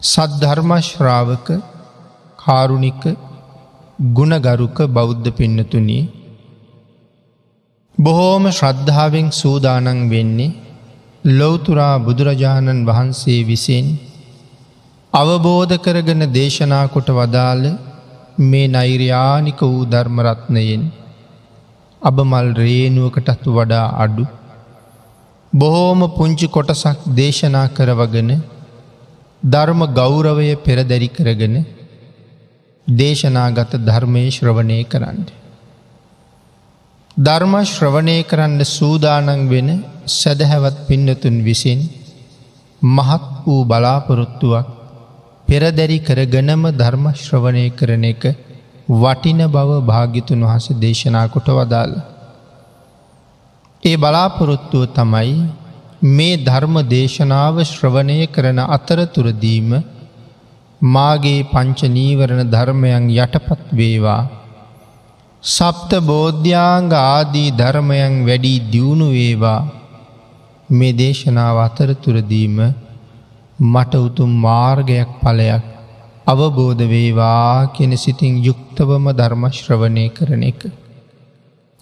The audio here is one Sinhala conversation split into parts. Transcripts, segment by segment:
සද්ධර්මශ්‍රාවක කාරුණික ගුණගරුක බෞද්ධ පින්නතුනී බොහෝම ශ්‍රද්ධාවෙන් සූදානන් වෙන්නේ ලොවතුරා බුදුරජාණන් වහන්සේ විසින් අවබෝධ කරගෙන දේශනා කොට වදාළ මේ නෛර්යානික වූ ධර්මරත්නයෙන් අබමල් රේනුවකටත් වඩා අඩු. බොහෝම පුංචි කොටසක් දේශනා කරවගෙන ධර්ම ගෞරවය පෙරදැරි කරගෙන දේශනාගත ධර්මය ශ්‍රවණය කරන්න. ධර්ම ශ්‍රවණය කරන්න සූදානන් වෙන සැදැහැවත් පින්නතුන් විසින් මහත් වූ බලාපොරොත්තුවක් පෙරදැරි කරගනම ධර්ම ශ්‍රවණය කරන එක වටින බව භාගිතුන් වහස දේශනා කොට වදාළ. ඒ බලාපොරොත්තුව තමයි මේ ධර්ම දේශනාව ශ්‍රවණය කරන අතරතුරදීම මාගේ පංච නීවරණ ධර්මයන් යටපත් වේවා. සප්ත බෝධ්‍යාංග ආදී ධර්මයන් වැඩී දියුණු වේවා මේ දේශනාව අතරතුරදීම මට උතුම් මාර්ගයක් පලයක් අවබෝධ වේවා කෙන සිතින් යුක්තවම ධර්මශ්‍රවණය කරන එක.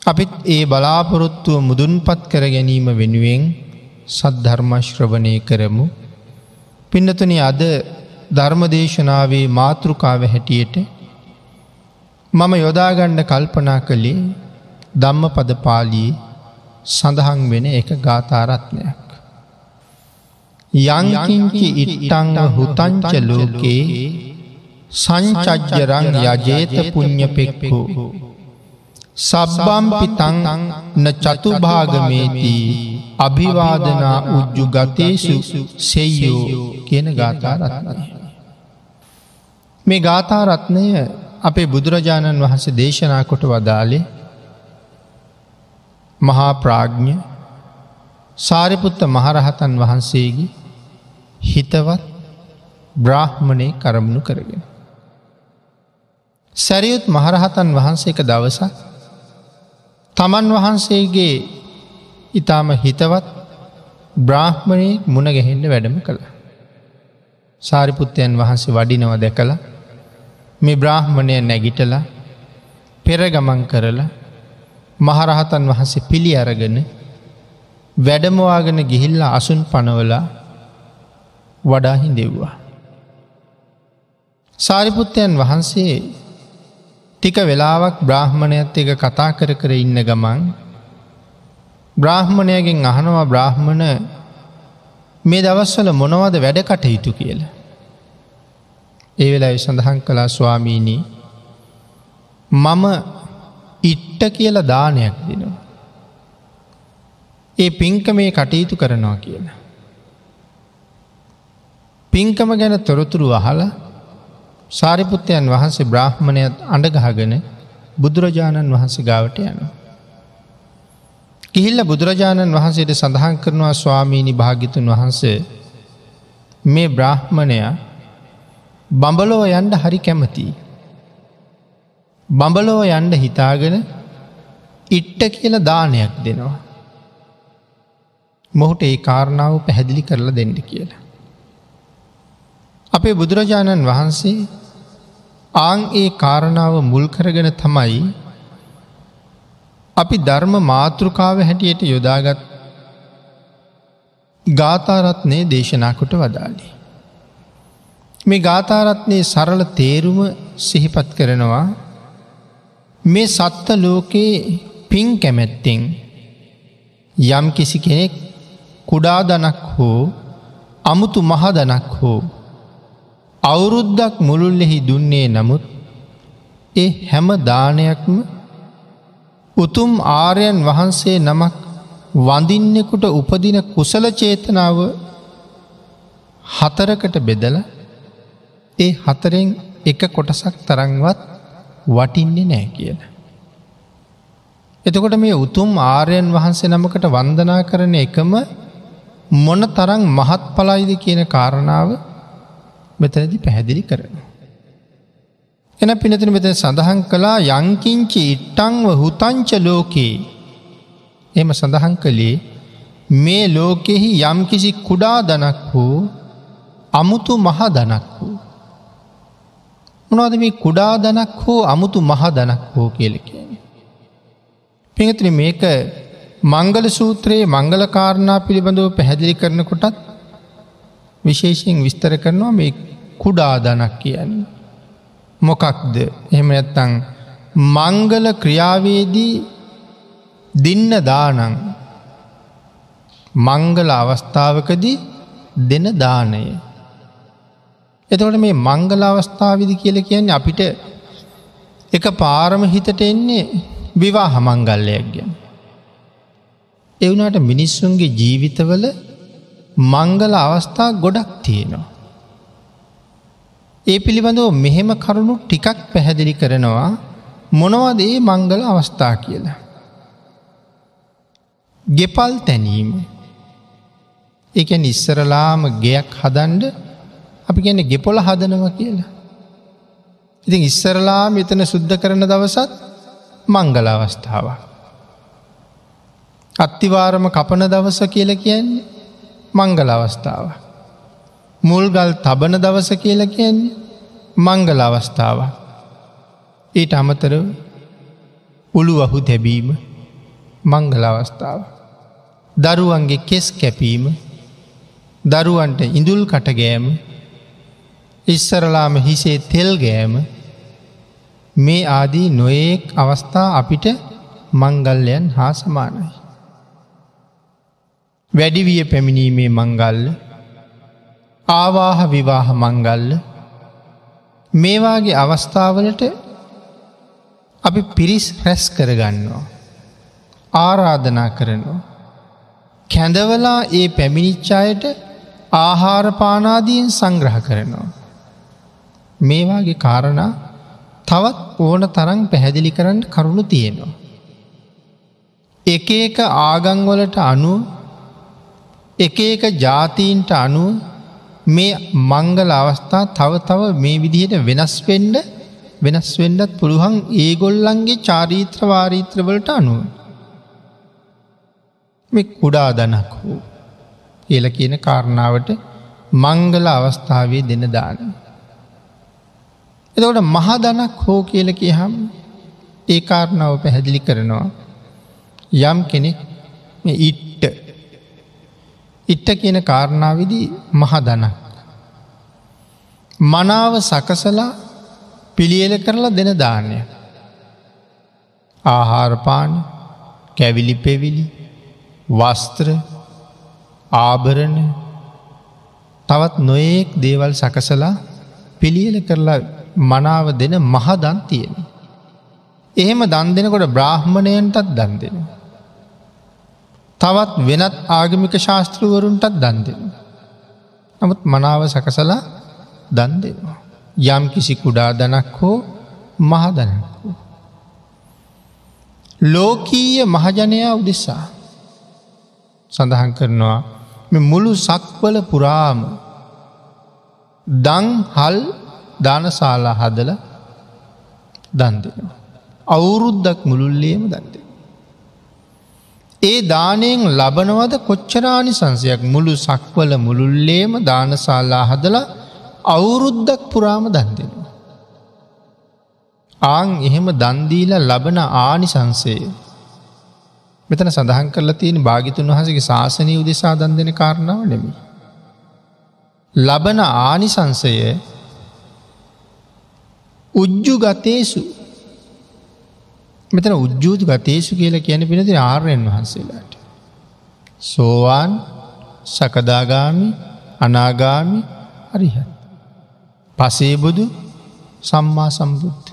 අපිත් ඒ බලාපොරොත්තුව මුදුන්පත් කර ගැනීම වෙනුවෙන් සද්ධර්මශ්‍රවණය කරමු. පින්නතුන අද ධර්මදේශනාවේ මාතෘකාව හැටියට මම යොදාගණ්ඩ කල්පනා කළේ ධම්ම පද පාලී සඳහන් වෙන එක ගාථාරත්නයක්. යංකින්චි ඉට්ටං හුතංච ලෝකේ සංචජ්ජරං යජේත පුං්ඥ පෙක්කෝ සබ්බම්පිතං න චතුභාගමේදී අභිවාදනා උජ්ජු ගතේසු සෙයෝ කියන ගාථාරත්නය. මේ ගාථාරත්නය අපේ බුදුරජාණන් වහන්සේ දේශනා කොට වදාලේ මහා ප්‍රාග්ඥ සාරිපුත්ත මහරහතන් වහන්සේගේ හිතවත් බ්‍රාහ්මණය කරමුණු කරගෙන. සැරියුත් මහරහතන් වහන්සේ එක දවසක් තමන් වහන්සේගේ ඉතාම හිතවත් බ්‍රාහ්මණය මුණ ගැහෙන්ඩ වැඩම කළ. සාරිපුත්තයන් වහන්සේ වඩිනව දැකළ මේ බ්‍රාහ්මණය නැගිටල පෙරගමන් කරලා මහරහතන් වහන්සේ පිළි අරගෙන වැඩමවාගෙන ගිහිල්ල අසුන් පනවලා වඩාහි දෙව්වා. සාරිපුත්තයන් වහන්සේ ටික වෙලාවක් බ්‍රාහ්මණයත් එක කතා කර කර ඉන්න ගමන් බ්‍රාහ්මණයගෙන් අහනවා බ්‍රාහ්මණ මේ දවස්වල මොනවද වැඩ කටයුතු කියලා. ඒ වෙලා සඳහන් කලා ස්වාමීණී මම ඉට්ට කියල දානයක් දෙනවා. ඒ පින්ක මේ කටයුතු කරනවා කියලා. පින්කම ගැන තොරතුරු අහල සාරිපුත්තයන් වහන්සේ බ්‍රාහ්මණයත් අඩගහගෙන බුදුරජාණන් වහන්සේ ගාවට යනවා. ගිහිල්ල බුදුරජාණන් වහන්සේට සඳහන් කරනවා ස්වාමීණි භාගිතුන් වහන්සේ මේ බ්‍රාහ්මණයා බඹලෝ යන්ඩ හරි කැමති. බඹලෝ යන්ඩ හිතාගෙන ඉට්ට කියල දානයක් දෙනවා. මොහුට ඒ කාරණාව පැහැදිලි කරලා දෙන්න කියලා. අපේ බුදුරජාණන් වහන්සේ ආං ඒ කාරණාව මුල් කරගෙන තමයි අපි ධර්ම මාතෘකාව හැටියට යොදාගත් ගාථාරත්නය දේශනාකොට වදාලේ. මේ ගාථාරත්නයේ සරල තේරුම සිහිපත් කරනවා මේ සත්ත ලෝකයේ පින් කැමැත්තෙන් යම් කිසි කෙනෙක් කුඩා දනක් හෝ අමුතු මහදනක් හෝ අවුරුද්දක් මුළුල්ලෙහි දුන්නේ නමුත් ඒ හැම දානයක්ම උතුම් ආර්යන් වහන්සේ නමක් වඳින්නෙකුට උපදින කුසල චේතනාව හතරකට බෙදල ඒ හතරෙන් එක කොටසක් තරංවත් වටින්නේ නෑ කියන. එතකොට මේ උතුම් ආර්යන් වහන්සේ නමකට වන්දනා කරන එකම මොන තරං මහත් පලයිද කියන කාරණාව මෙතනදි පැහැදිලි කරන. එන පිනතින මෙතන සඳහන් කළා යංකින්චි ඉට්ටංව හුතංච ලෝකයේ එම සඳහන් කළේ මේ ලෝකෙහි යම්කිසි කුඩා දනක් වූ අමුතු මහ දනක් වූ. මොනවද මේ කුඩා දනක් හෝ අමුතු මහ දනක් හෝ කියල කියන. පිඟතින මේක මංගල සූත්‍රයේ මංගල කාරණා පිළිබඳව පැහැදිලි කරනකොටත් විශේෂයෙන් විස්තර කරනවා මේ කුඩා දනක් කියන්නේ. මොකක්ද එහෙම ඇත්තං මංගල ක්‍රියාවේදී දින්න දානං මංගල අවස්ථාවකදී දෙන දානය. එතවට මේ මංගල අවස්ථාවිදි කියල කියන්නේ අපිට එක පාරම හිතට එන්නේ විවාහ මංගල්ලයක් ගැන. එවුනාට මිනිස්සුන්ගේ ජීවිතවල මංගල අවස්ථා ගොඩක් තියෙනවා. ඒ පිළිබඳව මෙහෙම කරුණු ටිකක් පැහැදිලි කරනවා මොනවද ඒ මංගල අවස්ථා කියලා. ගෙපල් තැනීම එක නිස්සරලාම ගෙයක් හදන්ඩ අපි ගැන ගෙපොල හදනව කියලා. ඉතින් ඉස්සරලා මෙතන සුද්ධ කරන දවසත් මංගල අවස්ථාවක්. අත්තිවාරම කපන දවස කියල කියන්නේ මංගල අවස්ථාව. මුල්ගල් තබන දවස කියල කියන්නේ මංගල අවස්ථාව. ඊට අමතර උළුවහු තැබීම මංගල අවස්ථාව. දරුවන්ගේ කෙස් කැපීම දරුවන්ට ඉඳුල් කටගෑම ඉස්සරලාම හිසේ තෙල් ගෑම මේ ආදී නොයෙක් අවස්ථා අපිට මංගල්ලයන් හා සමානයි. වැඩිවිය පැමිණීමේ මංගල්ල ආවාහ විවාහ මංගල්ල මේවාගේ අවස්ථාවලට අපි පිරිස් රැස් කරගන්නවා. ආරාධනා කරනවා. කැඳවලා ඒ පැමිණිච්චායට ආහාරපානාදීන් සංග්‍රහ කරනවා. මේවාගේ කාරණා තවත් ඕන තරන් පැහැදිලි කරන්න කරුණු තියෙනවා. එක එක ආගංවලට අනුව එක එක ජාතීන්ට අනුව මේ මංගල අවස්ථා තව තව මේ විදිහට වෙනස් වෙන්ඩ වෙනස් වෙන්ඩත් පුළුවන් ඒගොල්ලන්ගේ චාරීත්‍ර වාරීත්‍රවලට අනුව. මෙ කුඩා දනක් වූ කියල කියන කාරණාවට මංගල අවස්ථාවේ දෙන දාන. එතකොට මහදනක් හෝ කියල කියහම් ඒ කාරණාව පැහැදිලි කරනවා යම් කෙනෙක් ඉට්ට ඉට්ට කියන කාරණාවදී මහදනක්. මනාව සකසලා පිළියල කරලා දෙන දානය. ආහාරපාන කැවිලි පෙවිලි වස්ත්‍ර ආභරණ තවත් නොයෙක් දේවල් සකසලා පිළියල කරලා මනාව දෙන මහදන් තියෙන. එහෙම දන් දෙනකොට බ්‍රාහ්මණයන්ටත් දන් දෙෙන. තවත් වෙනත් ආගමික ශාස්තෘවරුන්ටත් දන් දෙෙන. නමුත් මනාව සකසලා දන් දෙනවා. යම් කිසි කුඩා දනක් හෝ මහදනක් වූ. ලෝකීය මහජනයා උදෙසා සඳහන් කරනවා මුළු සක්වල පුරාම දං හල් දානශාලා හදල දන් දෙෙනවා. අවුරුද්දක් මුළුල්ලේම දන්දේ. ඒ දානයෙන් ලබනවද කොච්චරානි සංසයක් මුළු සක්වල මුළුල්ලේම දානශාලා හදලා අවුරුද්දක් පුරාම දන්දෙනවා. ආං එහෙම දන්දීල ලබන ආනි සංසේ මෙතන සඳහන් කරලා තියෙන භාගිතුන් වහසගේ ශාසනය උදෙසා දන් දෙන කාරණාව නෙමි. ලබන ආනිසංසය උජ්ජු ගතේසු මෙතන උද්ජූතු ගතේසු කියලා කියන පිනති ආර්යන් වහන්සේලාට. සෝවාන් සකදාගාමි අනාගාමි අරිහ. පසේබුදු සම්මා සම්බුද්ධ.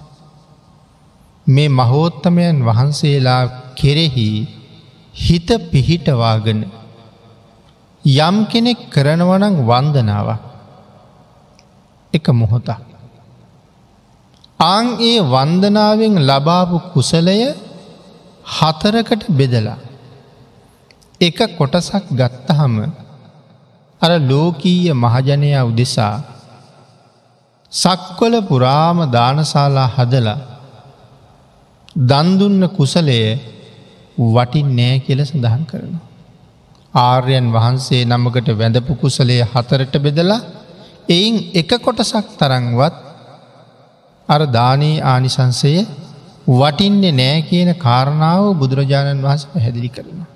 මේ මහෝත්තමයන් වහන්සේලා කෙරෙහි හිත පිහිටවාගෙන යම් කෙනෙක් කරනවනං වන්දනාවක් එක මොහොතක්. ආං ඒ වන්දනාවෙන් ලබාපු කුසලය හතරකට බෙදලා. එක කොටසක් ගත්තහම අර ලෝකීය මහජනයා උදෙසා සක්වල පුරාම දානශාලා හදලා දන්දුන්න කුසලය වටින් නෑ කියල සඳහන් කරනවා. ආර්යන් වහන්සේ නමකට වැඳපු කුසලේ හතරට බෙදලා එයින් එක කොටසක් තරංවත් අර දානයේ ආනිසංසය වටින්නේ නෑ කියන කාරණාව බුදුරජාණන් වහස පැහැදිලි කරනවා.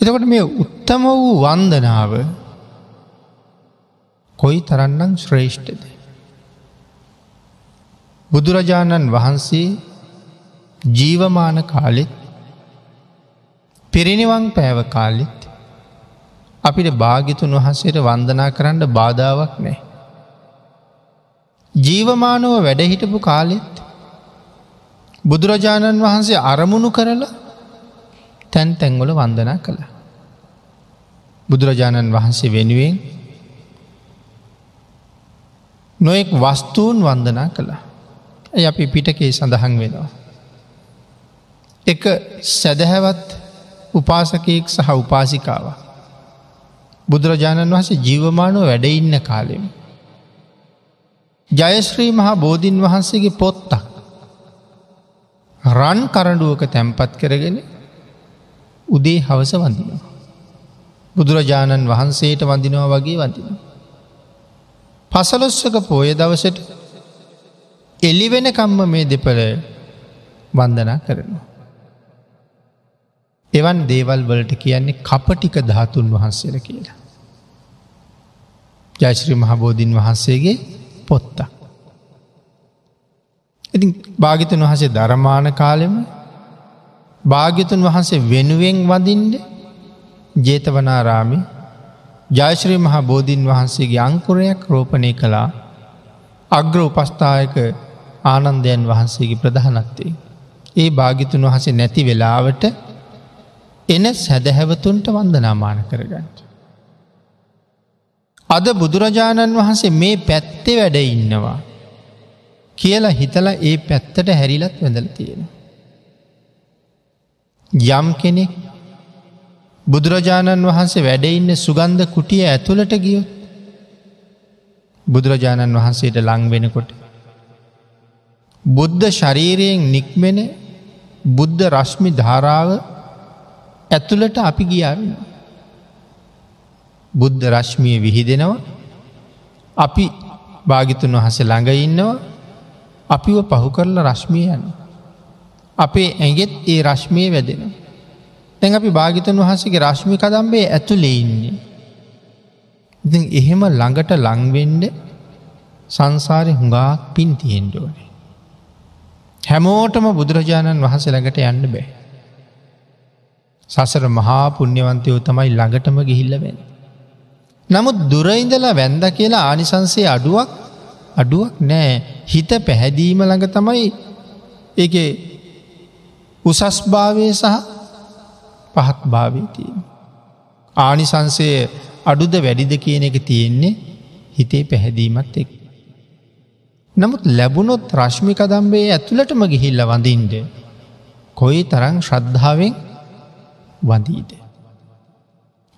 එතකොට මේ උත්තම වූ වන්දනාව කොයි තරන්නම් ශ්‍රේෂ්ඨද. බුදුරජාණන් වහන්සේ ජීවමාන කාලෙත් පිරිනිවන් පෑව කාලෙත් අපිට භාගිතුන් වහන්සේට වන්දනා කරන්න බාධාවක් නෑ. ජීවමානව වැඩහිටපු කාලෙත් බුදුරජාණන් වහන්සේ අරමුණු කරලා තැන් තැන්ගොල වන්දනා කළ. බුදුරජාණන් වහන්සේ වෙනුවෙන් නොෙක් වස්තුූන් වන්දනා කළා. ඇ අපි පිටකේ සඳහන් වෙනවා. එක සැදැහැවත් උපාසකයෙක් සහ උපාසිකාව. බුදුරජාණන් වහසේ ජීවමානුව වැඩඉන්න කාලෙම. ජයශ්‍රී මහා බෝධීන් වහන්සේගේ පොත්තක්. රන් කරඩුවක තැම්පත් කරගෙන උදේ හවස වඳිනවා. බුදුරජාණන් වහන්සේට වඳිනවා වගේ වඳින. පසලොස්සක පෝය දවසට එලිවෙන කම්ම මේ දෙපළ වන්දනා කරනවා. එවන් දේවල් වලට කියන්නේ කපටික ධාතුන් වහන්සේල කියලා. ජයශ්‍රී මහබෝධීන් වහන්සේගේ පොත්තක්. ඉතින් භාගිතන් වහසේ ධර්මාන කාලෙම භාග්‍යතුන් වහන්සේ වෙනුවෙන් වදින්ඩ ජේතවනාරාමි ජයශ්‍රී මහා බෝධීන් වහන්සේගේ අංකුරයක් රෝපණය කළා අග්‍ර උපස්ථායක ආනන්දයන් වහන්සේගේ ප්‍රධානත්තේ. ඒ භාගිතුන් වහසේ නැති වෙලාවට එන සැදැහැවතුන්ට වන්දනාමාන කරගන්නට. අද බුදුරජාණන් වහන්සේ මේ පැත්තේ වැඩ ඉන්නවා. කියලා හිතලා ඒ පැත්තට හැරිලත් වැඳල තියෙන. යම් කෙනෙක් බුදුරජාණන් වහන්සේ වැඩඉන්න සුගන්ධ කුටිය ඇතුළට ගියොත් බුදුරජාණන් වහන්සේට ලංවෙනකොට. බුද්ධ ශරීරයෙන් නික්මෙන බුද්ධ රශ්මි ධාරාව ඇතුළට අපි ගියාවෙන. බුද්ධ රශ්මිය විහිදෙනවා අපි භාගිතුන් වහස ළඟ ඉන්නවා අපිව පහු කරලා රශ්මිය යන්න. අපේ ඇගෙත් ඒ රශ්මිය වැදෙන. තැන් අපි භාගිතන් වහසගේ රශ්මි කදම්බේ ඇතුලේ ඉන්නේ. ඉති එහෙම ළඟට ලංවෙන්ඩ සංසාරය හුඟාක් පින් තියෙන්ඩෝනේ. හැමෝටම බුදුරජාණන් වහස ළඟට යන්න බෑ. සසර මහා පුුණ්‍යවන්තයෝ තමයි ළඟටම ගිහිල්ලවෙන්. නමුත් දුරයිඳලා වැන්ද කියලා ආනිසන්සේ අඩුවක් අඩුවක් නෑ හිත පැහැදීම ළඟ තමයි ඒ උසස් භාවය සහ පහත් භාවී තියෙන. ආනිසන්සය අඩුද වැඩිද කියන එක තියෙන්නේ හිතේ පැහැදීමත් එක්. නමුත් ලැබුණොත් රශ්මික දම්බේ ඇතුළටම ගිහිල්ල වඳින්ට කොයි තරං ශ්‍රද්ධාවෙන් වඳීද.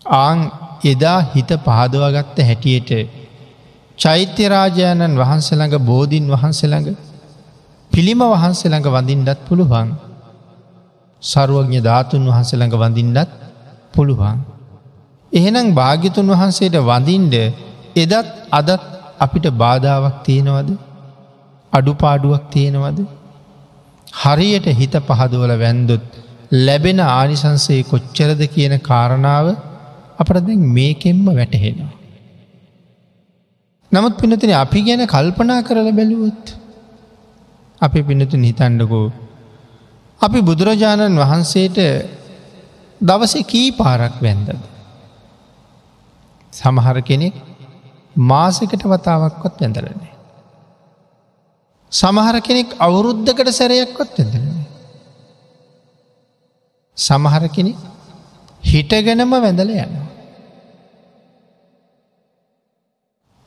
ආං එදා හිත පහදවගත්ත හැටියට චෛත්‍යරාජාණන් වහන්සළඟ බෝධීන් වහන්සළඟ පිළිම වහන්සළඟ වඳින්ඩත් පුළුවන්. සරුවඥ ධාතුන් වහන්සළඟ වඳින්ඩත් පුළුවන්. එහෙනම් භාගිතුන් වහන්සේට වඳින්ඩ එදත් අදත් අපිට බාධාවක් තියෙනවද? අඩුපාඩුවක් තියෙනවද? හරියට හිත පහදුවල වැන්දුත් ලැබෙන ආනිසන්සේ කොච්චරද කියන කාරණාව අපට දැන් මේකෙන්ම වැටහෙනවා. නමුත් පිනතින අපි ගැන කල්පනා කරල බැලුවොත් අපි පිනතුන් හිතන්නකෝ අපි බුදුරජාණන් වහන්සේට දවස කී පාරක් වැන්දද. සමහර කෙනෙක් මාසකට වතාවක්කොත් වැඳලනේ. සමහර කෙනෙක් අවුරුද්ධකට සැරයක්කොත් වැඳලනේ. සමහර කෙනෙ හිටගෙනම වැඳල යන්න.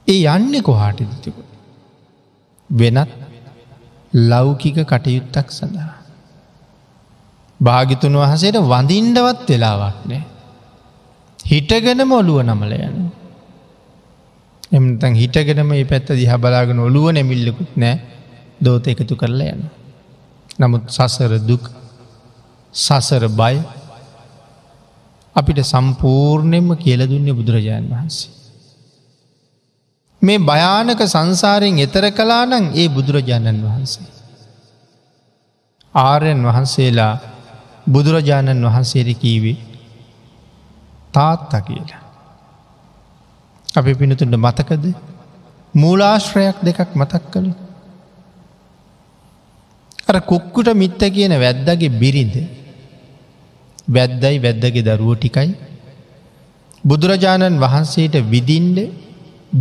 ඒ යන්නේ කොහාට දිතිකුට. වෙනත් ලෞකික කටයුත්තක් සඳහා. භාගිතුන් වහසේට වඳින්ඩවත් වෙලාවක් නෑ. හිටගෙනම ඔළුව නමල යන. එමතන් හිටගෙනම ඒ පැත්ත දිහ බලාගෙන ඔළුව නැමිල්ලකුත් නෑ දෝත එකතු කරලා යන. නමුත් සසර දුක් සසර බය අපිට සම්පූර්ණයෙන්ම කියල දුන්නේ බුදුරජාණන් වහන්සේ. මේ භයානක සංසාරයෙන් එතර කලා නං ඒ බුදුරජාණන් වහන්සේ. ආර්යන් වහන්සේලා බුදුරජාණන් වහන්සේර කීවේ තාත්තා කියලා. අපි පිනතුන්ට මතකද මූලාශ්‍රයක් දෙකක් මතක් කළු. අර කුක්කුට මිත්ත කියන වැද්දගේ බිරිඳ වැද්දයි වැද්දගේ දරුව ටිකයි බුදුරජාණන් වහන්සේට විදින්ඩ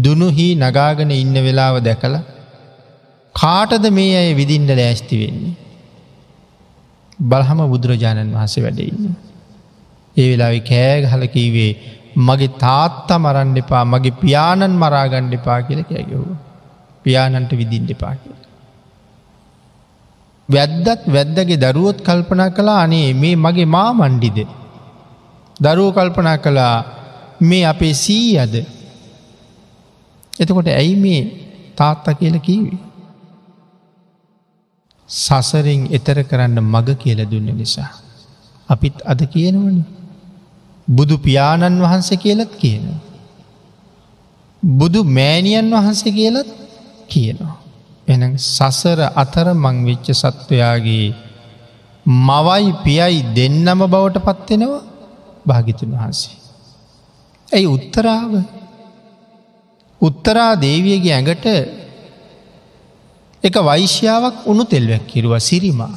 දුනුහි නගාගෙන ඉන්න වෙලාව දැකලා කාටද මේ අය විදින්ඩ ලෑස්ති වෙන්නේ. බලහම බුදුරජාණන් වහන්සේ වැඩඉන්න. ඒ වෙලාවි කෑගහලකීවේ මගේ තාත්තා මරන්න එපා මගේ පියාණන් මරාගණ්ඩ එපා කියල කෑගෙහු. පියාණන්ට විදින්ඩ එපා කියල. වැද්දත් වැද්දගේ දරුවොත් කල්පනා කලා අනේ මේ මගේ මා මණ්ඩිද. දරුව කල්පනා කළා මේ අපේ සී අද එතකොට ඇයි මේ තාත්තා කියල කීවී. සසරින් එතර කරන්න මග කියල දුන්න නිසා. අපිත් අද කියනවන. බුදු පියාණන් වහන්සේ කියලත් කියන. බුදු මෑණියන් වහන්සේ කියලත් කියනවා. එන සසර අතර මංවෙච්ච සත්වයාගේ මවයි පියයි දෙන්නම බවට පත්වෙනවා භාගිතුන් වහන්සේ. ඇයි උත්තරාව උත්තරා දේවියගේ ඇඟට එක වෛශ්‍යාවක් උනු තෙල්වැක් කිරුව සිරිමා.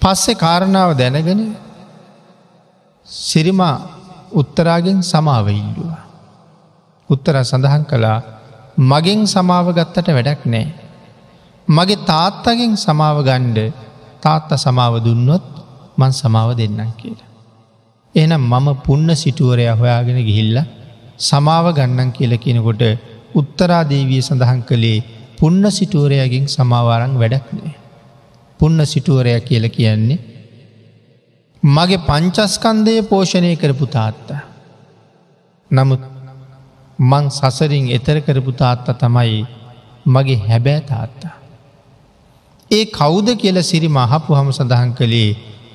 පස්සෙ කාරණාව දැනගෙන සිරිමා උත්තරාගෙන් සමාව ඉල්ලුව. උත්තර සඳහන් කළා මගෙන් සමාව ගත්තට වැඩක් නෑ. මගේ තාත්තගෙන් සමාව ගණ්ඩ තාත්ත සමාව දුන්නොත් මන් සමාව දෙන්නම් කියලා. එනම් මම පුන්න සිටුවරය හොයාගෙන ගිහිල්ල සමාව ගන්නන් කියල කෙනකොට උත්තරාදේවිය සඳහන් කළේ පුන්න සිටුවරයගෙන් සමාවාරං වැඩක් නෑ. පුන්න සිටුවරය කියල කියන්නේ මගේ පංචස්කන්දය පෝෂණය කරපු තාත්තා. නමුත් මං සසරින් එතර කරපු තාත්තා තමයි මගේ හැබෑ තාත්තා. ඒ කෞුද කියල සිරි මහපු හම සඳහන් කළේ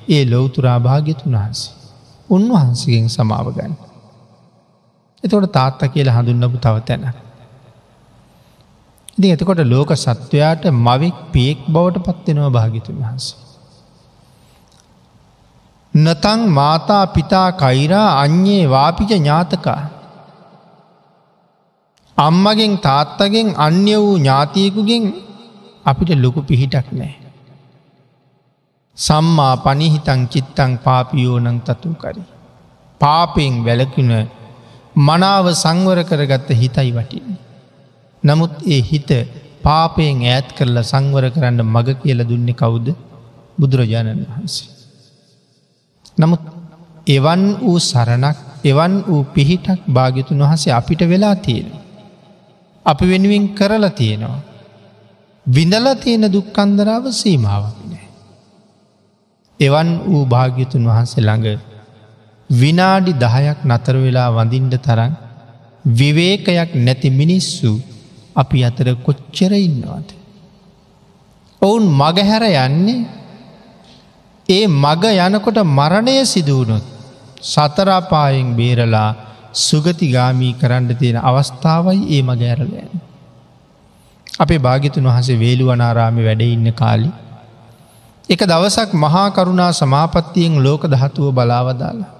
ඒ ලොවතුරා භාග්‍යතුන් වහන්සේ. උන්වහන්සගෙන් සමාව ගන්න. එතකොට තාත්තා කියල හඳුන්නපු තව තැන. ඉති එතකොට ලෝක සත්වයාට මවෙක් පියෙක් බවට පත්වෙනවා භාගිතුන් වහන්සේ. නතං මාතා පිතා කයිරා අන්යේ වාපිච ඥාතකා. අම්මගෙන් තාත්තගෙන් අන්‍ය වූ ඥාතියකුගෙන් අපිට ලොකු පිහිටක් නෑ. සම්මා පනිහිතං චිත්තං පාපියෝනං තතු කරි. පාපයෙන් වැලකුණ මනාව සංවර කරගත්ත හිතයි වටින්නේ. නමුත් ඒ හිත පාපයෙන් ඈත් කරලා සංවර කරන්න මග කියල දුන්නේ කවුද බුදුරජාණන් වහන්සේ. නමුත් එවන් වූ සරණක් එවන් වූ පිහිටක් භාගිතුන් වහසේ අපිට වෙලා තියෙන. අපි වෙනුවෙන් කරලා තියෙනවා. විඳල තියෙන දුක්කන්දරාව සීමාවක් නෑ. එවන් වූ භාග්‍යතුන් වහන්සේ ළඟ විනාඩි දහයක් නතර වෙලා වඳින්ට තරන් විවේකයක් නැති මිනිස්සු අපි අතර කොච්චර ඉන්නවාද. ඔවුන් මගහැර යන්නේ ඒ මග යනකොට මරණය සිදුවනොත් සතරාපායෙන් බේරලා සුගතිගාමී කරන්න තියෙන අවස්ථාවයි ඒ මගෑරලෑන්. අපේ භාගිතුන් වහසේ වේළුවනාරාමි වැඩ ඉන්න කාලි. එක දවසක් මහා කරුණා සමාපත්තියෙන් ලෝක දහතුව බලාවදාලා.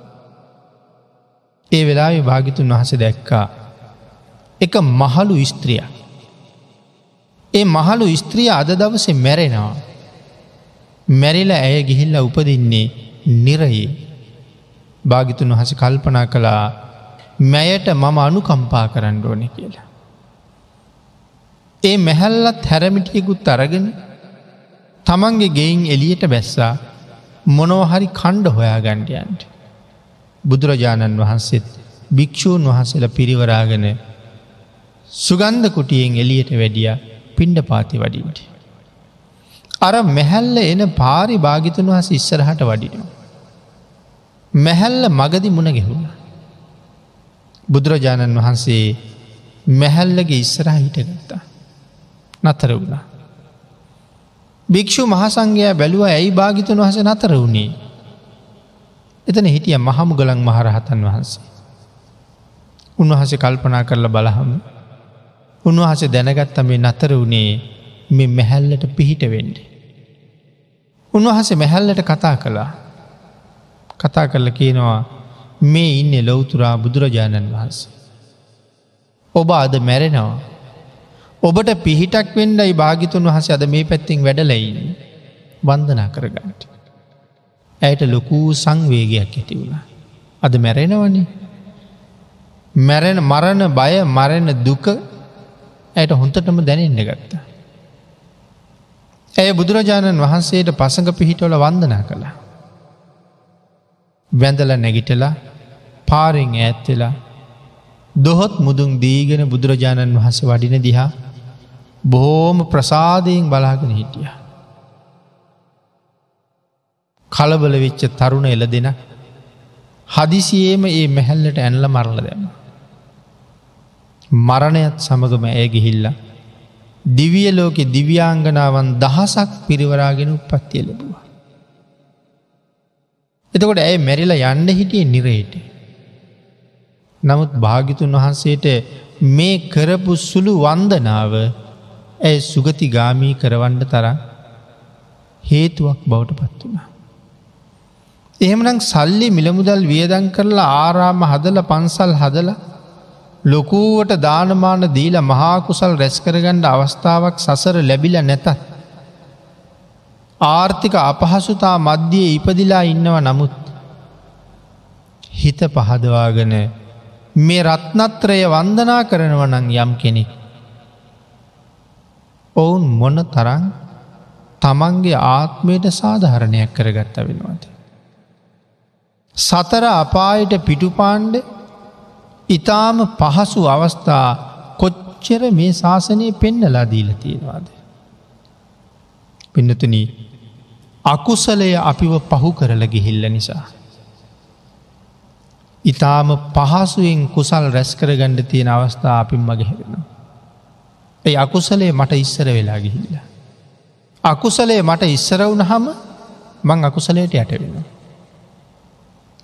ඒ වෙලා භාගිතුන් වහස දැක්කා එක මහලු ස්ත්‍රියක්. ඒ මහලු ස්ත්‍රිය අද දවසේ මැරෙනවා. මැරිල ඇය ගිහිල්ල උපදින්නේ නිරයේ භාගිතුන් වහස කල්පනා කළා මැයට මම අනුකම්පා කරන්න ඕන කියලා. ඒ මැහැල්ලත් හැරමිටියකුත් අරගෙන තමන්ගේ ගෙයින් එලියට බැස්සා මොනෝහරි කණ්ඩ හොයා ගණ්ඩයන්ට. බුදුරජාණන් වහන්සේත් භික්‍ෂූන් වහන්සේල පිරිවරාගෙන සුගන්ධ කුටියෙන් එලියට වැඩිය පිණ්ඩ පාති වඩින්ට. අර මැහැල්ල එන පාරි භාගිතුන් වහස ඉස්සරහට වඩිනවා. මැහැල්ල මගදි මුණ ගෙහුණ. බුදුරජාණන් වහන්සේ මැහැල්ලගේ ඉස්සරහ හිටගත්තා. නතර වුණා. භික්‍ෂු මහසංගයා බැලුව ඇයි භාගිතුන් වහස නතර වුණේ. එතන හිටිය මහමුගලන් මහරහතන් වහන්සේ. උන්වහස කල්පනා කරලා බලහම උන්වහස දැනගත්ත මේ නතර වනේ මේ මැහැල්ලට පිහිට වෙන්ඩ. උන්වහස මැහැල්ලට කතා කළා කතා කරල කියනවා මේ ඉන්න ලොවතුරා බුදුරජාණන් වහන්සේ. ඔබ අද මැරෙනවා. ඔබට පිහිටක් වෙන්ඩයි භාගිතුන් වහස අද මේ පැත්තිෙන් වැඩලයින් වන්දනා කරගන්නට. ඇයට ලොකූ සංවේගයක් ඇති වුණා. අද මැරෙනවනේ. මැරෙන මරණ බය මරණ දුක ඇයට හොන්තටම දැනෙන්න ගත්තා. ඇය බුදුරජාණන් වහන්සේට පසඟ පිහිටවල වන්දනා කළා. වැඳල නැගිටලා පාරෙන් ඈත්වෙලා දොහොත් මුදුන් දීගෙන බුදුරජාණන් වහස වඩින දිහා බොහෝම ප්‍රසාදයෙන් බලාගෙන හිටිය. කලබල වෙච්ච තරුණ එල දෙෙන හදිසියේම ඒ මැහැල්ලට ඇන්ල මරල දැම. මරණයත් සමගම ඇය ගිහිල්ලා දිවිය ලෝකෙ දිව්‍යාංගනාවන් දහසක් පිරිවරාගෙන උපත්තිය ලැබවා. එතකොට ඇය මැරිලා යන්න හිටිය නිරේට. නමුත් භාගිතුන් වහන්සේට මේ කරපු සුළු වන්දනාව ඇය සුගති ගාමී කරවන්න තරම් හේතුවක් බවට පත් වුණා. එහෙමනම් සල්ලි මිළමුදල් වියදන් කරලා ආරාම හදල පන්සල් හදල ලොකූවට දානමාන දීල මහාකුසල් රැස්කරගණ්ඩ අවස්ථාවක් සසර ලැබිල නැතත්. ආර්ථික අපහසුතා මධ්‍යයේ ඉපදිලා ඉන්නව නමුත් හිත පහදවාගෙන මේ රත්නත්‍රය වන්දනා කරනවනං යම් කෙනෙක්. ඔවුන් මොන තරන් තමන්ගේ ආත්මයට සාධහරණයක් කරගත්ත වෙනවාද. සතර අපායට පිටුපාණ්ඩ ඉතාම පහසු අවස්ථා කොච්චර මේ ශාසනය පෙන්නලා දීල තියෙනවාද. පින්නතුනී අකුසලය අපිව පහු කරල ගිහිල්ල නිසා. ඉතාම පහසුවෙන් කුසල් රැස්කර ගණ්ඩ තියෙන අවස්ථා අපින් මගේ හෙරෙන. ඒ අකුසලේ මට ඉස්සර වෙලා ගිහිල්ල. අකුසලේ මට ඉස්සර වුණ හම මං අකුසලයට යටවෙන.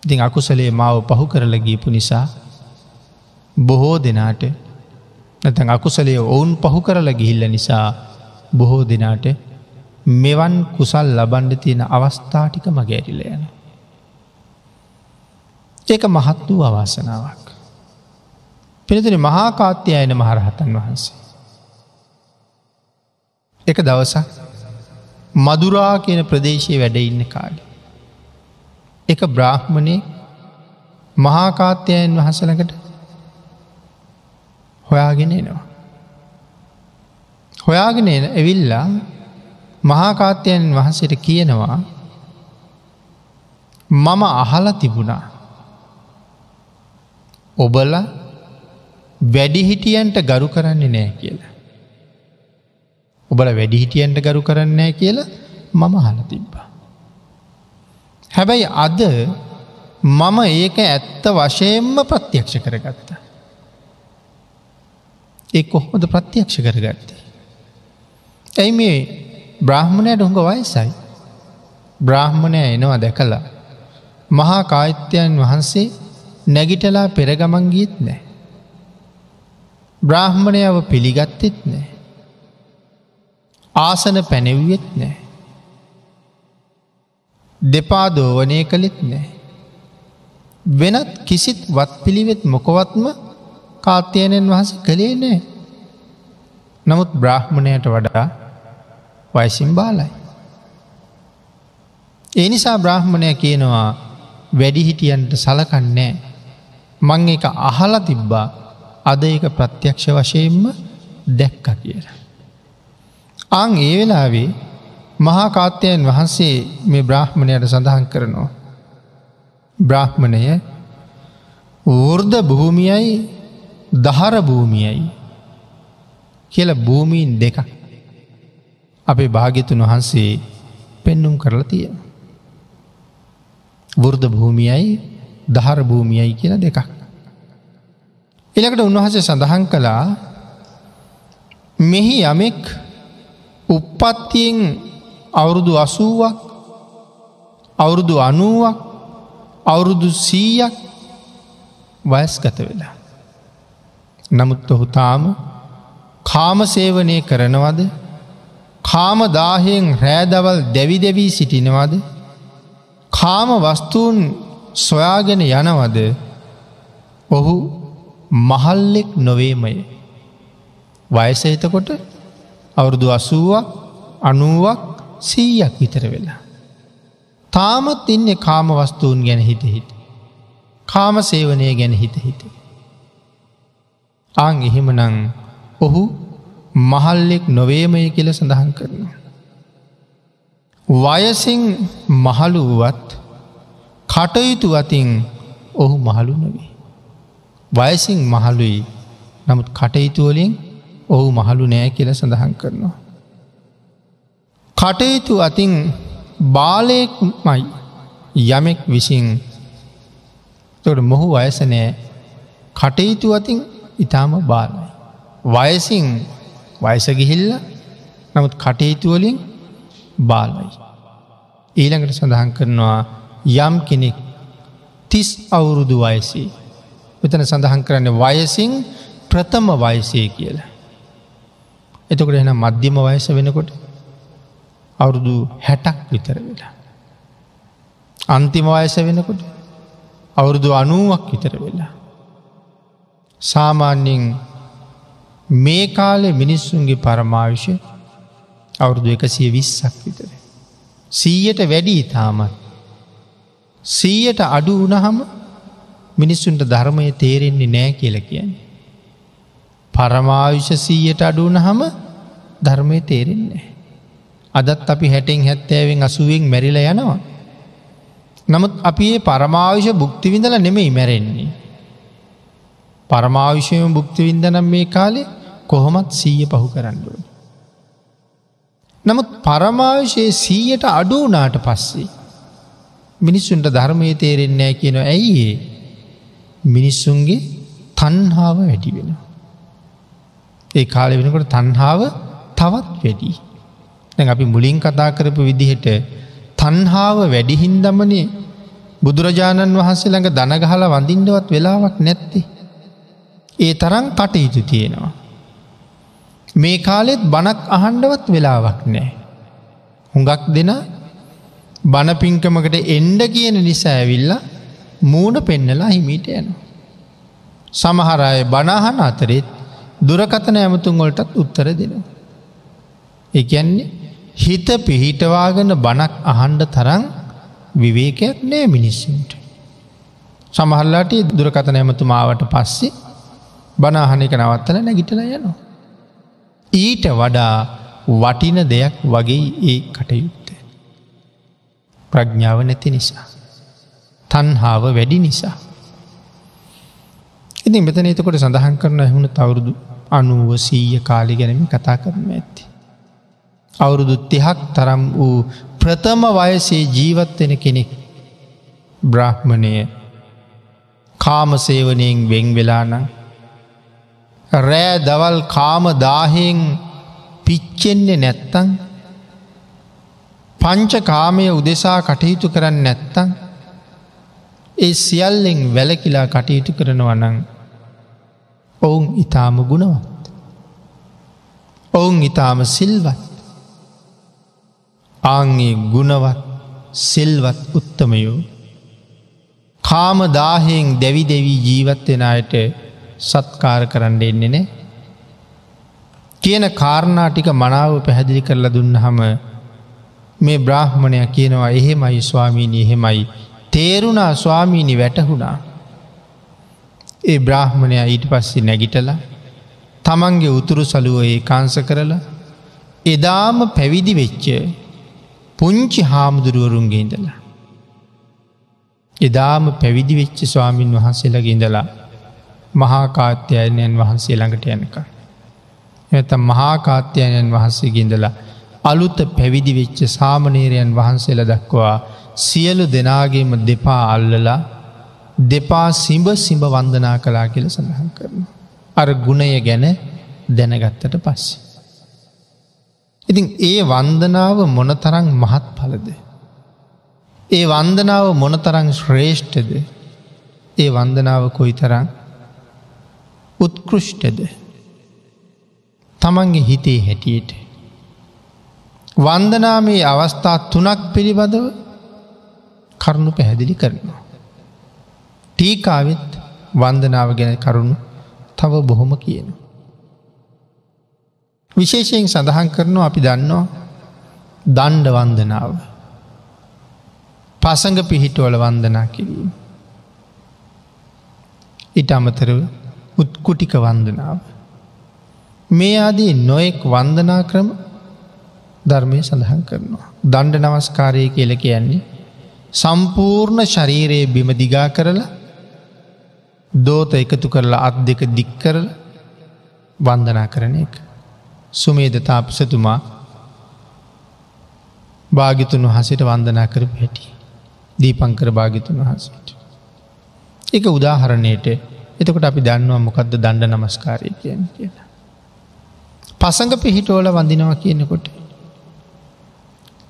ඉතින් අකුසලේ මාව පහු කරල ගීපු නිසා බොහෝ දෙනාට නැතැන් අකුසලේ ඔවුන් පහු කරල ගිහිල්ල නිසා බොහෝ දෙනාට මෙවන් කුසල් ලබන්ඩ තියෙන අවස්ථාටික මගෑරිල යන. ඒක මහත් වූ අවාසනාවක්. පිනතින මහාකාත්‍යය අයන මහරහතන් වහන්සේ. එක දවසක් මදුරා කියන ප්‍රදේශයේ වැඩ ඉන්න කාලි. එක බ්‍රාහ්මණය මහාකාත්‍යයන් වහසලකට හොයාගෙන එනවා. හොයාගෙන ඇවිල්ලා මහාකාත්‍යයන් වහන්සට කියනවා මම අහල තිබුණා. ඔබල වැඩිහිටියන්ට ගරු කරන්නේ නෑ කියලා. ඔබල වැඩිහිටියන්ට ගරු කරන්නේ කියලා මම හල තිබ්බා. හැබැයි අද මම ඒක ඇත්ත වශයෙන්ම ප්‍රත්‍යක්ෂ කරගත්තා. ඒ කොහොමද ප්‍රත්‍යක්ෂ කරගත්තේ. ඇයි මේ බ්‍රාහ්මණයට හොඟ වයසයි. බ්‍රාහ්මණය එනවා දැකලා. මහා කායිත්‍යයන් වහන්සේ නැගිටලා පෙරගමන්ගීත් නෑ. බ්‍රාහ්මණයාව පිළිගත්තෙත් නෑ. ආසන පැනෙව්වෙත් නෑ. දෙපා දෝවනය කළෙත් නෑ. වෙනත් කිසිත් වත් පිළිවෙත් මොකොවත්ම කාත්‍යයනෙන් වහස කළේ නෑ. නමුත් බ්‍රාහ්මණයට වඩා වයිසිම් බාලයි. ඒ නිසා බ්‍රාහ්මණය කියනවා වැඩිහිටියන්ට සලකන්නේ මං එක අහල තිබ්බා අද එක ප්‍රත්‍යක්ෂ වශයෙන්ම දැක්ක කියලා. අං ඒ වෙලාවේ මහා කාත්‍යයන් වහන්සේ මේ බ්‍රාහ්මණයට සඳහන් කරනවා. බ්‍රාහ්මණය වෘර්ධ භූමියයි දහර භූමියයි කියල භූමීන් දෙකක් අපේ භාග්‍යතුන් වහන්සේ පෙන්නුම් කරලා තියෙන. වෘර්ධ භූමියයි දහර භූමියයි කියන දෙකක්. එලකට උන්වහසේ සඳහන් කළා මෙහි යමෙක් උප්පත්තියෙන් අවුරුදු අසුවක් අවුරුදු අනුවක් අවුරුදු සීයක් වයස් ගත වෙලා. නමුත් ඔහුතාම කාමසේවනය කරනවද කාමදාහයෙන් රෑදවල් දැවි දැවී සිටිනවද කාම වස්තුූන් සොයාගෙන යනවද ඔහු මහල්ලෙක් නොවේමය වයස එතකොට අවුරුදු අසුවක් අනුවක් සීයක් විතර වෙලා. තාමත් ඉන්න කාම වස්තුූන් ගැන හිත හිට. කාම සේවනය ගැන හිත හිට. අං එහෙමනං ඔහු මහල්ලෙක් නොවේමය කියල සඳහන් කරනවා. වයසින් මහළුවත් කටයුතු අතින් ඔහු මහළු නොවේ. වයසින් මහළුයි නමුත් කටයුතුවලින් ඔහු මහළු නෑ කියල සඳහන් කරනවා. කටයුතු අතින් බාලයෙක්මයි යමෙක් විසින් තොට මොහු වයසනෑ කටයුතු අතින් ඉතාම බාලයි. වයසින් වයසගිහිල්ල නමුත් කටයුතුවලින් බාලයි. ඊළඟට සඳහන් කරනවා යම් කෙනෙක් තිස් අවුරුදු වයසේ. මෙතන සඳහන් කරන්න වයසින් ප්‍රථම වයසේ කියලා. එතකොට එන මධ්‍යම වයස වෙනකොට අවුරුදු හැටක් විතර වෙලා. අන්තිම වයස වෙනකොට අවුරුදු අනුවක් විතර වෙලා. සාමාන්‍යයෙන් මේ කාලෙ මිනිස්සුන්ගේ පරමාවිශය අවුරුදු එකසිය විස්සක් විතර. සීයට වැඩි ඉතාමත්. සීයට අඩු වනහම මිනිස්සුන්ට ධර්මය තේරෙන්නේ නෑ කියල කියන්නේ. පරමාවිශ සීයට අඩුවන හම ධර්මය තේරෙන්නේ. අදත් අපි හැටෙන් හැත්තෑවෙන් අසුවෙන් මැරිල යනවා. නමුත් අපි ඒ පරමාවිශ බුක්තිවිඳල නෙමෙයි මැරෙන්නේ. පරමාවිශයම බුක්තිවින්දනම් මේ කාලේ කොහොමත් සීය පහු කරන්නුව. නමුත් පරමාවිශයේ සීයට අඩුවනාට පස්සේ. මිනිස්සුන්ට ධර්මය තේරෙන්නේ කියන ඇයි ඒ මිනිස්සුන්ගේ තන්හාාව වැඩි වෙනවා. ඒ කාලෙ වෙනකොට තන්හාාව තවත් වැඩී. දැ අපි මුලින් කතා කරපු විදිහට තන්හාාව වැඩිහින්දමනේ බුදුරජාණන් වහන්සේ ළඟ දනගහල වඳින්ඩවත් වෙලාවක් නැත්තේ. ඒ තරම් කටයුතු තියෙනවා. මේ කාලෙත් බණක් අහන්ඩවත් වෙලාවක් නෑ. හුඟක් දෙන බණපිංකමකට එන්ඩ කියන නිසා ඇවිල්ල මූුණ පෙන්නලා හිමීට යන. සමහරය බණහන අතරෙත් දුරකතන ඇමතුන් වලටත් උත්තර දෙනවා. එකන්නේ හිත පිහිටවාගෙන බණක් අහන්ඩ තරං විවේකයක් නෑ මිනිස්සුන්ට. සමහල්ලාට දුරකතන ඇමතුමාවට පස්සේ බනාහන එක නවත්තල නැගිටල යනවා. ඊට වඩා වටින දෙයක් වගේ ඒ කටයුත්ත. ප්‍රඥාව නැති නිසා. තන්හාාව වැඩි නිසා. ඉති මෙතන එතකොට සඳහන් කරන ඇහුණු තවරුදු අනුව සීය කාලි ගැනම කතා කරන ඇත්ති. අවුරුදු තිහක් තරම් වූ ප්‍රථම වයසේ ජීවත්වෙන කෙනෙක් බ්‍රහ්මණය කාමසේවනයෙන් වෙන් වෙලාන රෑ දවල් කාම දාහෙන් පිච්චෙන්නේ නැත්තං පංච කාමය උදෙසා කටයුතු කරන්න නැත්තං ඒ සියල්ලෙන් වැලකිලා කටයුතු කරනවනං ඔවුන් ඉතාම ගුණවත්. ඔවුන් ඉතාම සිල්වත්. ආංගේ ගුණවත් සිල්වත් උත්තමයෝ. කාම දාහයෙන් දැවි දෙවී ජීවත්වෙන අයට සත්කාර කරන්න එන්නේ නෑ. කියන කාරණාටික මනාව පැහැදිලි කරලා දුන්න හම මේ බ්‍රහ්මණයක් කියනවා එහෙමයි ස්වාමීණී එහෙමයි තේරුණා ස්වාමීණි වැටහුණා ඒ බ්‍රාහ්මණයා ඊට පස්සේ නැගිටලා තමන්ගේ උතුරු සලුව ඒ කාංස කරලා එදාම පැවිදි වෙච්ච පුංචි හාමුදුරුවරුන්ගේ ඉඳලා. එදාම පැවිදි වෙච්ච ස්වාමීන් වහන්සේලගේ ඉඳලා මහාකාත්‍යයනයන් වහන්සේ ළඟට යනක. එත මහාකාත්‍යයනයන් වහන්සේගේ ඉඳලා අලුත පැවිදි වෙච්ච සාමනේරයන් වහන්සේල දක්වා සියලු දෙනාගේම දෙපා අල්ලලා දෙපා සිඹ සිඹ වන්දනා කලා කියල සඳහන් කරන. අර ගුණය ගැන දැනගත්තට පස්සේ. ඉතින් ඒ වන්දනාව මොනතරං මහත් පලද. ඒ වන්දනාව මොනතරං ශ්‍රේෂ්ඨද ඒ වන්දනාව කොයි තරං උත්කෘෂ්ටද තමන්ගේ හිතේ හැටියට. වන්දනාමේ අවස්ථා තුනක් පිළිබඳව කරුණු පැහැදිලි කරනවා. ටීකාවෙත් වන්දනාව ගැන කරුණු තව බොහොම කියන. විශේෂයෙන් සඳහන් කරනවා අපි දන්නවා දණ්ඩ වන්දනාව. පසඟ පිහිටුවල වන්දනා කිරීම. ඉට අමතරව උත්කුටික වන්දනාව. මේ ආදී නොයෙක් වන්දනා ක්‍රම ධර්මය සඳහන් කරනවා. දණ්ඩ නමස්කාරය කියල කියන්නේ. සම්පූර්ණ ශරීරයේ බිම දිගා කරලා දෝත එකතු කරලා අත් දෙක දික් කරල වන්දනා කරන එක. සුමේද තාපසතුමා භාගිතුන් වහසට වන්දනා කරපු හැටි. දීපංකර භාගිතුන් වහසට. එක උදාහරණයට එතකොට අපි දන්නවා මොකක්ද දණ්ඩ නමස්කාරය කියන කියලා. පසඟ පිහිටෝල වඳිනවා කියනකොට.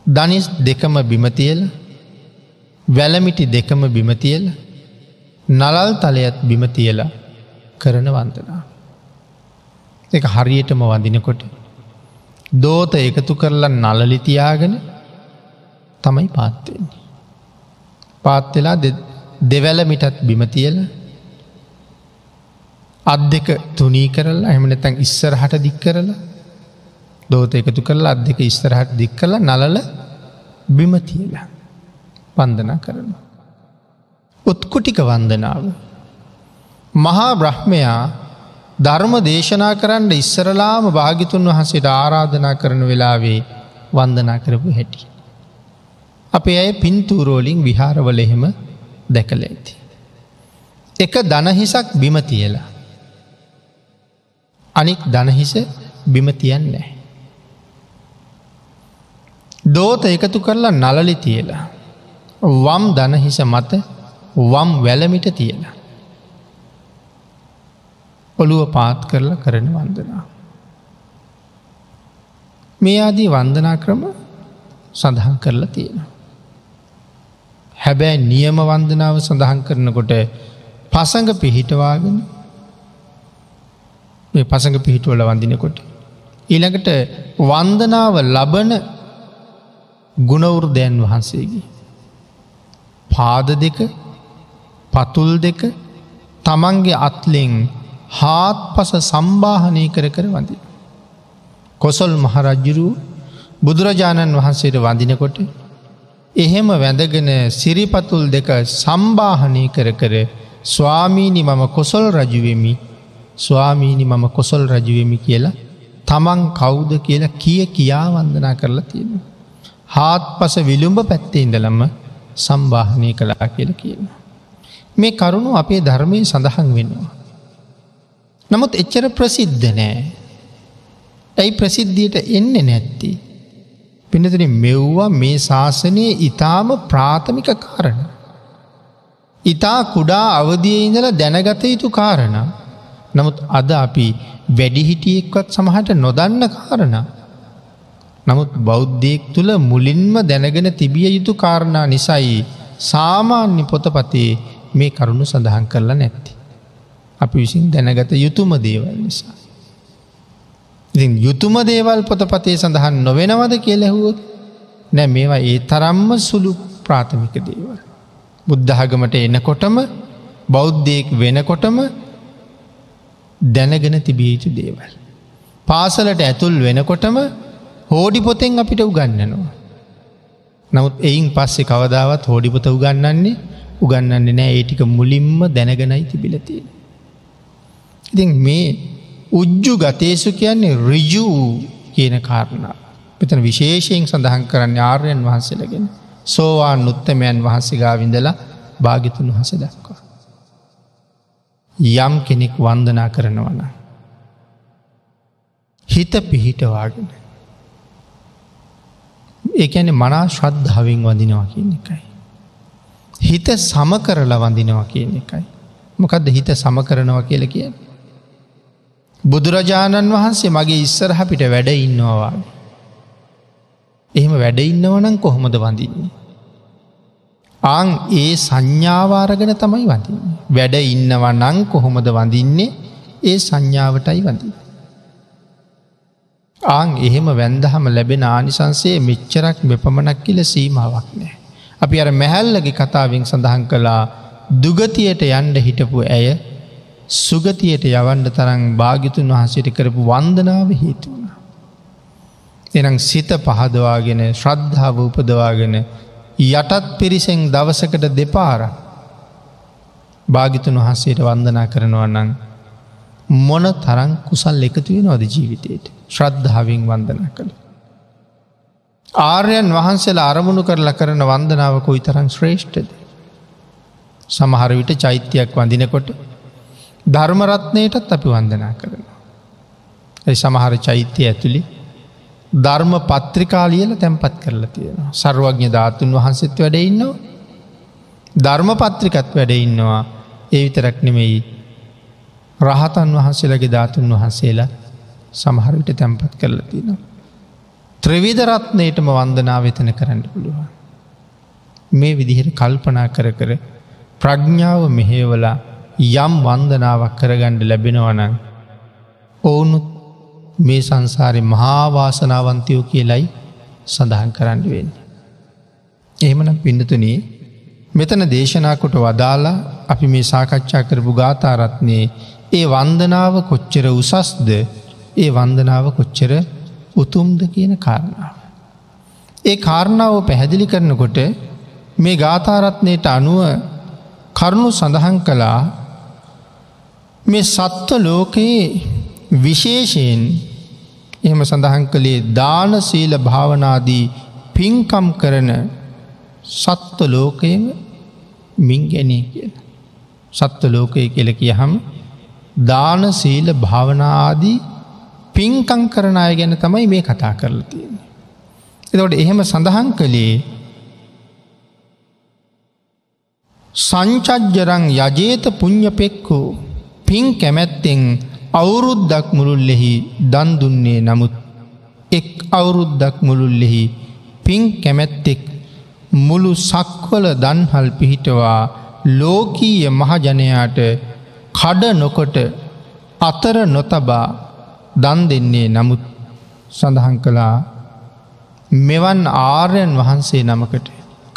දනිස් දෙකම බිමතියල වැලමිටි දෙකම බිමතියල නලල් තලයත් බිමතියලා කරන වන්දනා. එක හරියටම වඳිනකොට දෝත එකතු කරලා නලලිතියාගෙන තමයි පාත්වෙන්නේ. පාත්වෙලා දෙවැලමිටත් බිමතියල අත් දෙක තුනී කරලා එමනතැන් ඉස්සරහට දික් කරලා දෝත එකතු කරලා අත් දෙක ඉස්සරහට දික් කළ නලල බිමතියලා පන්දනා කරනවා. උත්කුටික වන්දනාව. මහා බ්‍රහ්මයා ධර්ම දේශනා කරන්න ඉස්සරලාම භාගිතුන් වහසට ආරාධනා කරන වෙලාවේ වන්දනා කරපු හැටි. අපේ ඇය පින්තූරෝලින් විහාරවල එහෙම දැකල ඇති. එක දනහිසක් බිම තියලා. අනික් දනහිස බිමතියන් නෑ. දෝත එකතු කරලා නලලි තියලා. වම් දනහිස මත වම් වැලමිට තියලා. ඔළුව පාත් කරලා කරන වන්දනා. මේ ආදී වන්දනා ක්‍රම සඳහන් කරලා තියෙනවා. හැබැයි නියම වන්දනාව සඳහන් කරනකොට පසඟ පිහිටවාගෙන මේ පසඟ පිහිටුවල වඳිනකොට. ඊළඟට වන්දනාව ලබන ගුණවෘදයන් වහන්සේගේ. පාද දෙක පතුල් දෙක තමන්ගේ අත්ලෙෙන් හාත් පස සම්බාහනය කර කර වඳි. කොසොල් මහරජ්ජුරු බුදුරජාණන් වහන්සේට වඳිනකොට එහෙම වැඳගෙන සිරිපතුල් දෙක සම්බාහනය කර කර ස්වාමීණි මම කොසොල් රජුවෙමි ස්වාමීණි මම කොසොල් රජුවෙමි කියලා තමන් කවුද කියලා කිය කියා වන්දනා කරලා තියෙන. හාත් පස විළුම්ඹ පැත්තේ ඉඳලම සම්බාහනය කලා කියල කියනවා. මේ කරුණු අපේ ධර්මය සඳහන් වෙනවා. නමුත් එච්චර ප්‍රසිද්ධ නෑ. ඇයි ප්‍රසිද්ධියට එන්න නැත්ති. පිනතන මෙව්වා මේ ශාසනයේ ඉතාම ප්‍රාථමික කාරණ. ඉතා කුඩා අවදිය ඉඳල දැනගත යුතු කාරණ. නමුත් අද අපි වැඩිහිටියෙක්වත් සමහට නොදන්න කාරණ. නමුත් බෞද්ධයෙක් තුළ මුලින්ම දැනගෙන තිබිය යුතු කාරණා නිසයි සාමාන්‍ය පොතපතේ මේ කරුණු සඳහන් කරලා නැත්ති. අපි විසින් දැනගත යුතුම දේවල් නිසා. ඉතින් යුතුම දේවල් පොතපතේ සඳහන් නොවෙනවද කියලැහුවොත් නෑ මේවා ඒ තරම්ම සුළු ප්‍රාථමික දේවල්. බුද්ධහගමට එනකොටම බෞද්ධයෙක් වෙනකොටම දැනගෙන තිබියයුතු දේවල්. පාසලට ඇතුල් වෙනකොටම හෝඩි පොතෙන් අපිට උගන්නනවා. නමුත් එයින් පස්සේ කවදාවත් හෝඩිපොත උගන්නන්නේ උගන්නන්නේ නෑ ඒටික මුලින්ම දැනගෙනයි තිබිලතිය. ඉතින් මේ උජ්ජු ගතේසු කියන්නේ රිජූ කියන කාරණා. පිතන විශේෂයෙන් සඳහන් කරන්න ආර්යන් වහන්සේලගෙන සෝවාන් උත්තමයන් වහන්සේගා විඳලා භාගිතුන් වහස දක්වා. යම් කෙනෙක් වන්දනා කරනවන. හිත පිහිටවාගෙන. ඒඇන මනා ශ්‍රද්ධාවෙන් වඳිනවා කියන එකයි. හිත සම කරලා වඳිනවා කියන එකයි. මොකක්ද හිත සම කරනවා කියල කිය. බුදුරජාණන් වහන්සේ මගේ ඉස්සරහ පිට වැඩ ඉන්නවාවාගේ. එහෙම වැඩ ඉන්නවනම් කොහොමද වඳින්නේ. ආං ඒ සංඥාවාරගෙන තමයි වඳින්නේ. වැඩ ඉන්නවා නං කොහොමද වඳින්නේ ඒ සංඥාවටයි වඳී. ආං එහෙම වැන්දහම ලැබෙන ආනිසන්සේ මෙච්චරක් මෙපමණක් කියල සීමාවක් නෑ. අපි අර මැහැල්ලගේ කතාවෙන් සඳහන් කළා දුගතියට යන්ඩ හිටපු ඇය සුගතියට යවන්ඩ තරං භාගිතුන් වහන්සේට කරපු වන්දනාව හේතුවන. එනම් සිත පහදවාගෙන ශ්‍රද්ධාව උපදවාගෙන යටත් පිරිසෙන් දවසකට දෙපාර භාගිතුන් වහන්සේට වන්දනා කරනවන්නන් මොන තරං කුසල් එකතුව නොද ජීවිතයට ශ්‍රද්ධාවෙන් වන්දනා කළ. ආර්යන් වහන්සේලා අරමුණු කරලා කරන වන්දනාව කොයි තරං ශ්‍රේෂ්ඨද. සමහර විට චෛත්‍යයක් වඳිනකොට ධර්මරත්නයටත් අපි වන්දනා කරනවා. ඇයි සමහර චෛත්‍යය ඇතුළි ධර්ම පත්‍රිකාලියල තැන්පත් කරලා තියෙනවා. සර්වඥ ධාතුන් වහන්සෙත් වැඩ ඉන්නවා. ධර්ම පත්‍රිකත් වැඩ ඉන්නවා ඒ විතරක් නෙමෙයි රහතන් වහන්සේලගේ ධාතුන් වහන්සේලා සමහරවිට තැන්පත් කරලා තියෙනවා. ත්‍රවිධරත්නයටම වන්දනා වෙතන කරන්න පුළුවන්. මේ විදිහට කල්පනා කර කර ප්‍රඥ්ඥාව මෙහේවලා යම් වන්දනාවක් කරගණ්ඩ ලැබෙනවනං ඔවුනුත් මේ සංසාරය මහාවාසනාවන්තයෝ කියලයි සඳහන් කරන්න වෙන්න. එහෙමනම් පිඩතුනී මෙතන දේශනාකොට වදාලා අපි මේ සාකච්ඡා කරපු ගාතාරත්නයේ ඒ වන්දනාව කොච්චර උසස්ද ඒ වන්දනාව කොච්චර උතුම්ද කියන කාරණාව. ඒ කාරණාව පැහැදිලි කරනකොට මේ ගාථාරත්නයට අනුව කරුණු සඳහන් කළා මේ සත්ව ලෝකයේ විශේෂයෙන් එහෙම සඳහන් කළේ දාන සීල භාවනාදී පින්කම් කරන සත්ව ලෝකයම මින්ගැනී කියන. සත්ව ලෝකය කෙල කියහම් දාන සීල භාවනාදී පින්කං කරන අය ගැන තමයි මේ කතා කරලා තියෙන. එතකොට එහෙම සඳහන් කළේ සංචජ්ජරං යජේත පුං්ඥපෙක්කෝ පින් කැමැත්තෙන් අවුරුද්දක් මුළුල්ලෙහි දන්දුන්නේ නමුත් එක් අවුරුද්දක් මුළුල්ලෙහි පින් කැමැත්තෙක් මුළු සක්වල දන්හල් පිහිටවා ලෝකීය මහජනයාට කඩ නොකොට අතර නොතබා දන් දෙන්නේ නමුත් සඳහන් කළා මෙවන් ආර්යන් වහන්සේ නමකට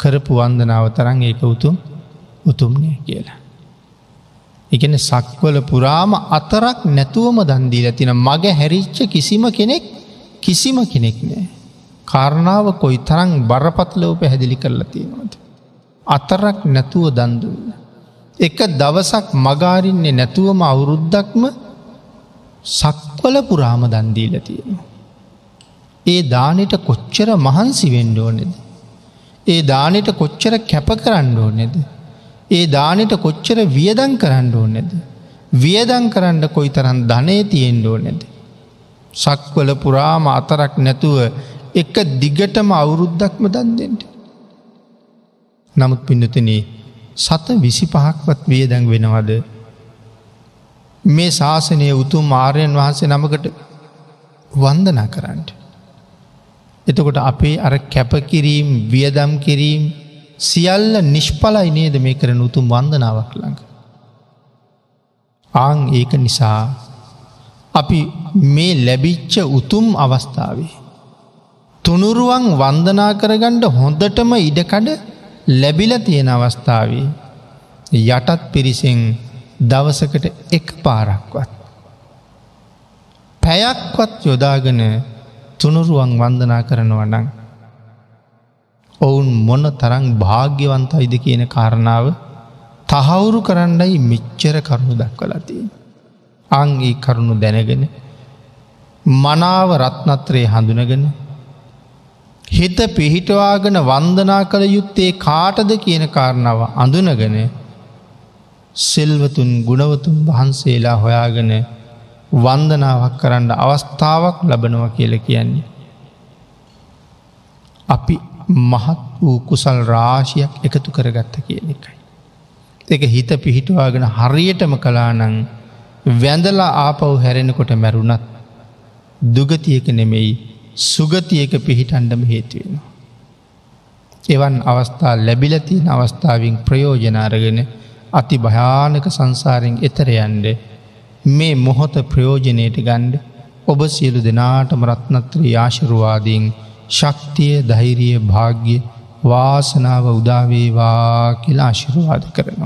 කරපු වන්දනාව තරන් ඒක උතුම් උතුම්නය කියලා. එකන සක්වල පුරාම අතරක් නැතුවම දන්දී ඇතින මග හැරිච්ච කිසිම කෙනෙක් කිසිම කෙනෙක් නෑ. කාරණාව කොයි තරං බරපත්ලව පැහැදිලි කරලා තියෙනවද. අතරක් නැතුව දන්දුන්න. එක දවසක් මගාරින්නේ නැතුවම අවුරුද්දක්ම සක්වල පුරාම දන්දීල තියෙනවා. ඒ දානට කොච්චර මහන්සි වෙන්ඩ ඕනෙද. ඒ දානට කොච්චර කැප කරන්න ඕනෙද. ඒ දානට කොච්චර වියදන් කරන්න ඕනෙද. වියදන් කරන්න කොයි තරන් ධනය තියෙන්ඩ ඕනෙද. සක්වල පුරාම අතරක් නැතුව එක දිගටම අවුරුද්දක්ම දන් දෙෙන්ට. නමුත් පින්නතනේ සත විසි පහක්වත් වියදැන් වෙනවද. මේ ශාසනය උතුම් මාරයන් වහන්සේ නමකට වන්දනා කරන්නට. එතකොට අපේ අර කැපකිරීම් වියදම් කිරීම් සියල්ල නිෂ්පලයි නේද මේ කරන උතුම් වන්දනාවක් ළඟ. ආං ඒක නිසා අපි මේ ලැබිච්ච උතුම් අවස්ථාවේ. තුනුරුවන් වන්දනා කරගණ්ඩ හොඳටම ඉඩකඩ ලැබිල තියෙන අවස්ථාවේ යටත් පිරිසෙන් දවසකට එක් පාරක්වත්. පැයක්වත් යොදාගෙන තුනුරුවන් වන්දනා කරනවනං. ඔවුන් මොන තරං භාග්‍යවන්තයිද කියන කාරණාව තහවුරු කරන්නයි මිච්චර කරුණු දක්වලතිය. අංගේ කරුණු දැනගෙන මනාව රත්නත්‍රයේ හඳුනගෙන හිත පිහිටවාගෙන වන්දනා කළ යුත්තේ කාටද කියන කාරණාව අඳුනගෙන සෙල්වතුන් ගුණවතුන් වහන්සේලා හොයාගෙන වන්දනාවක් කරන්න අවස්ථාවක් ලබනව කියල කියන්නේ. අපි මහත් වූ කුසල් රාශියක් එකතු කරගත්ත කියන එකයි. එක හිත පිහිටවාගෙන හරියටම කලානං වැඳලා ආපව් හැරෙනකොට මැරුණත් දුගතියක නෙමෙයි සුගතියක පිහිටන්ඩම හේතුවෙන. එවන් අවස්ථා ලැබිලතියන අවස්ථාවෙන් ප්‍රයෝජනාරගෙන අති භයානක සංසාරෙන් එතර යන්ඩ මේ මොහොත ප්‍රයෝජනයට ගණ්ඩ ඔබ සියලු දෙනාටම රත්නත්‍රී ආශිරුවාදීන් ශක්තිය ධෛරිය භාග්‍ය වාසනාව උදාවේවා කියලා ආශිරුවාද කරනවා.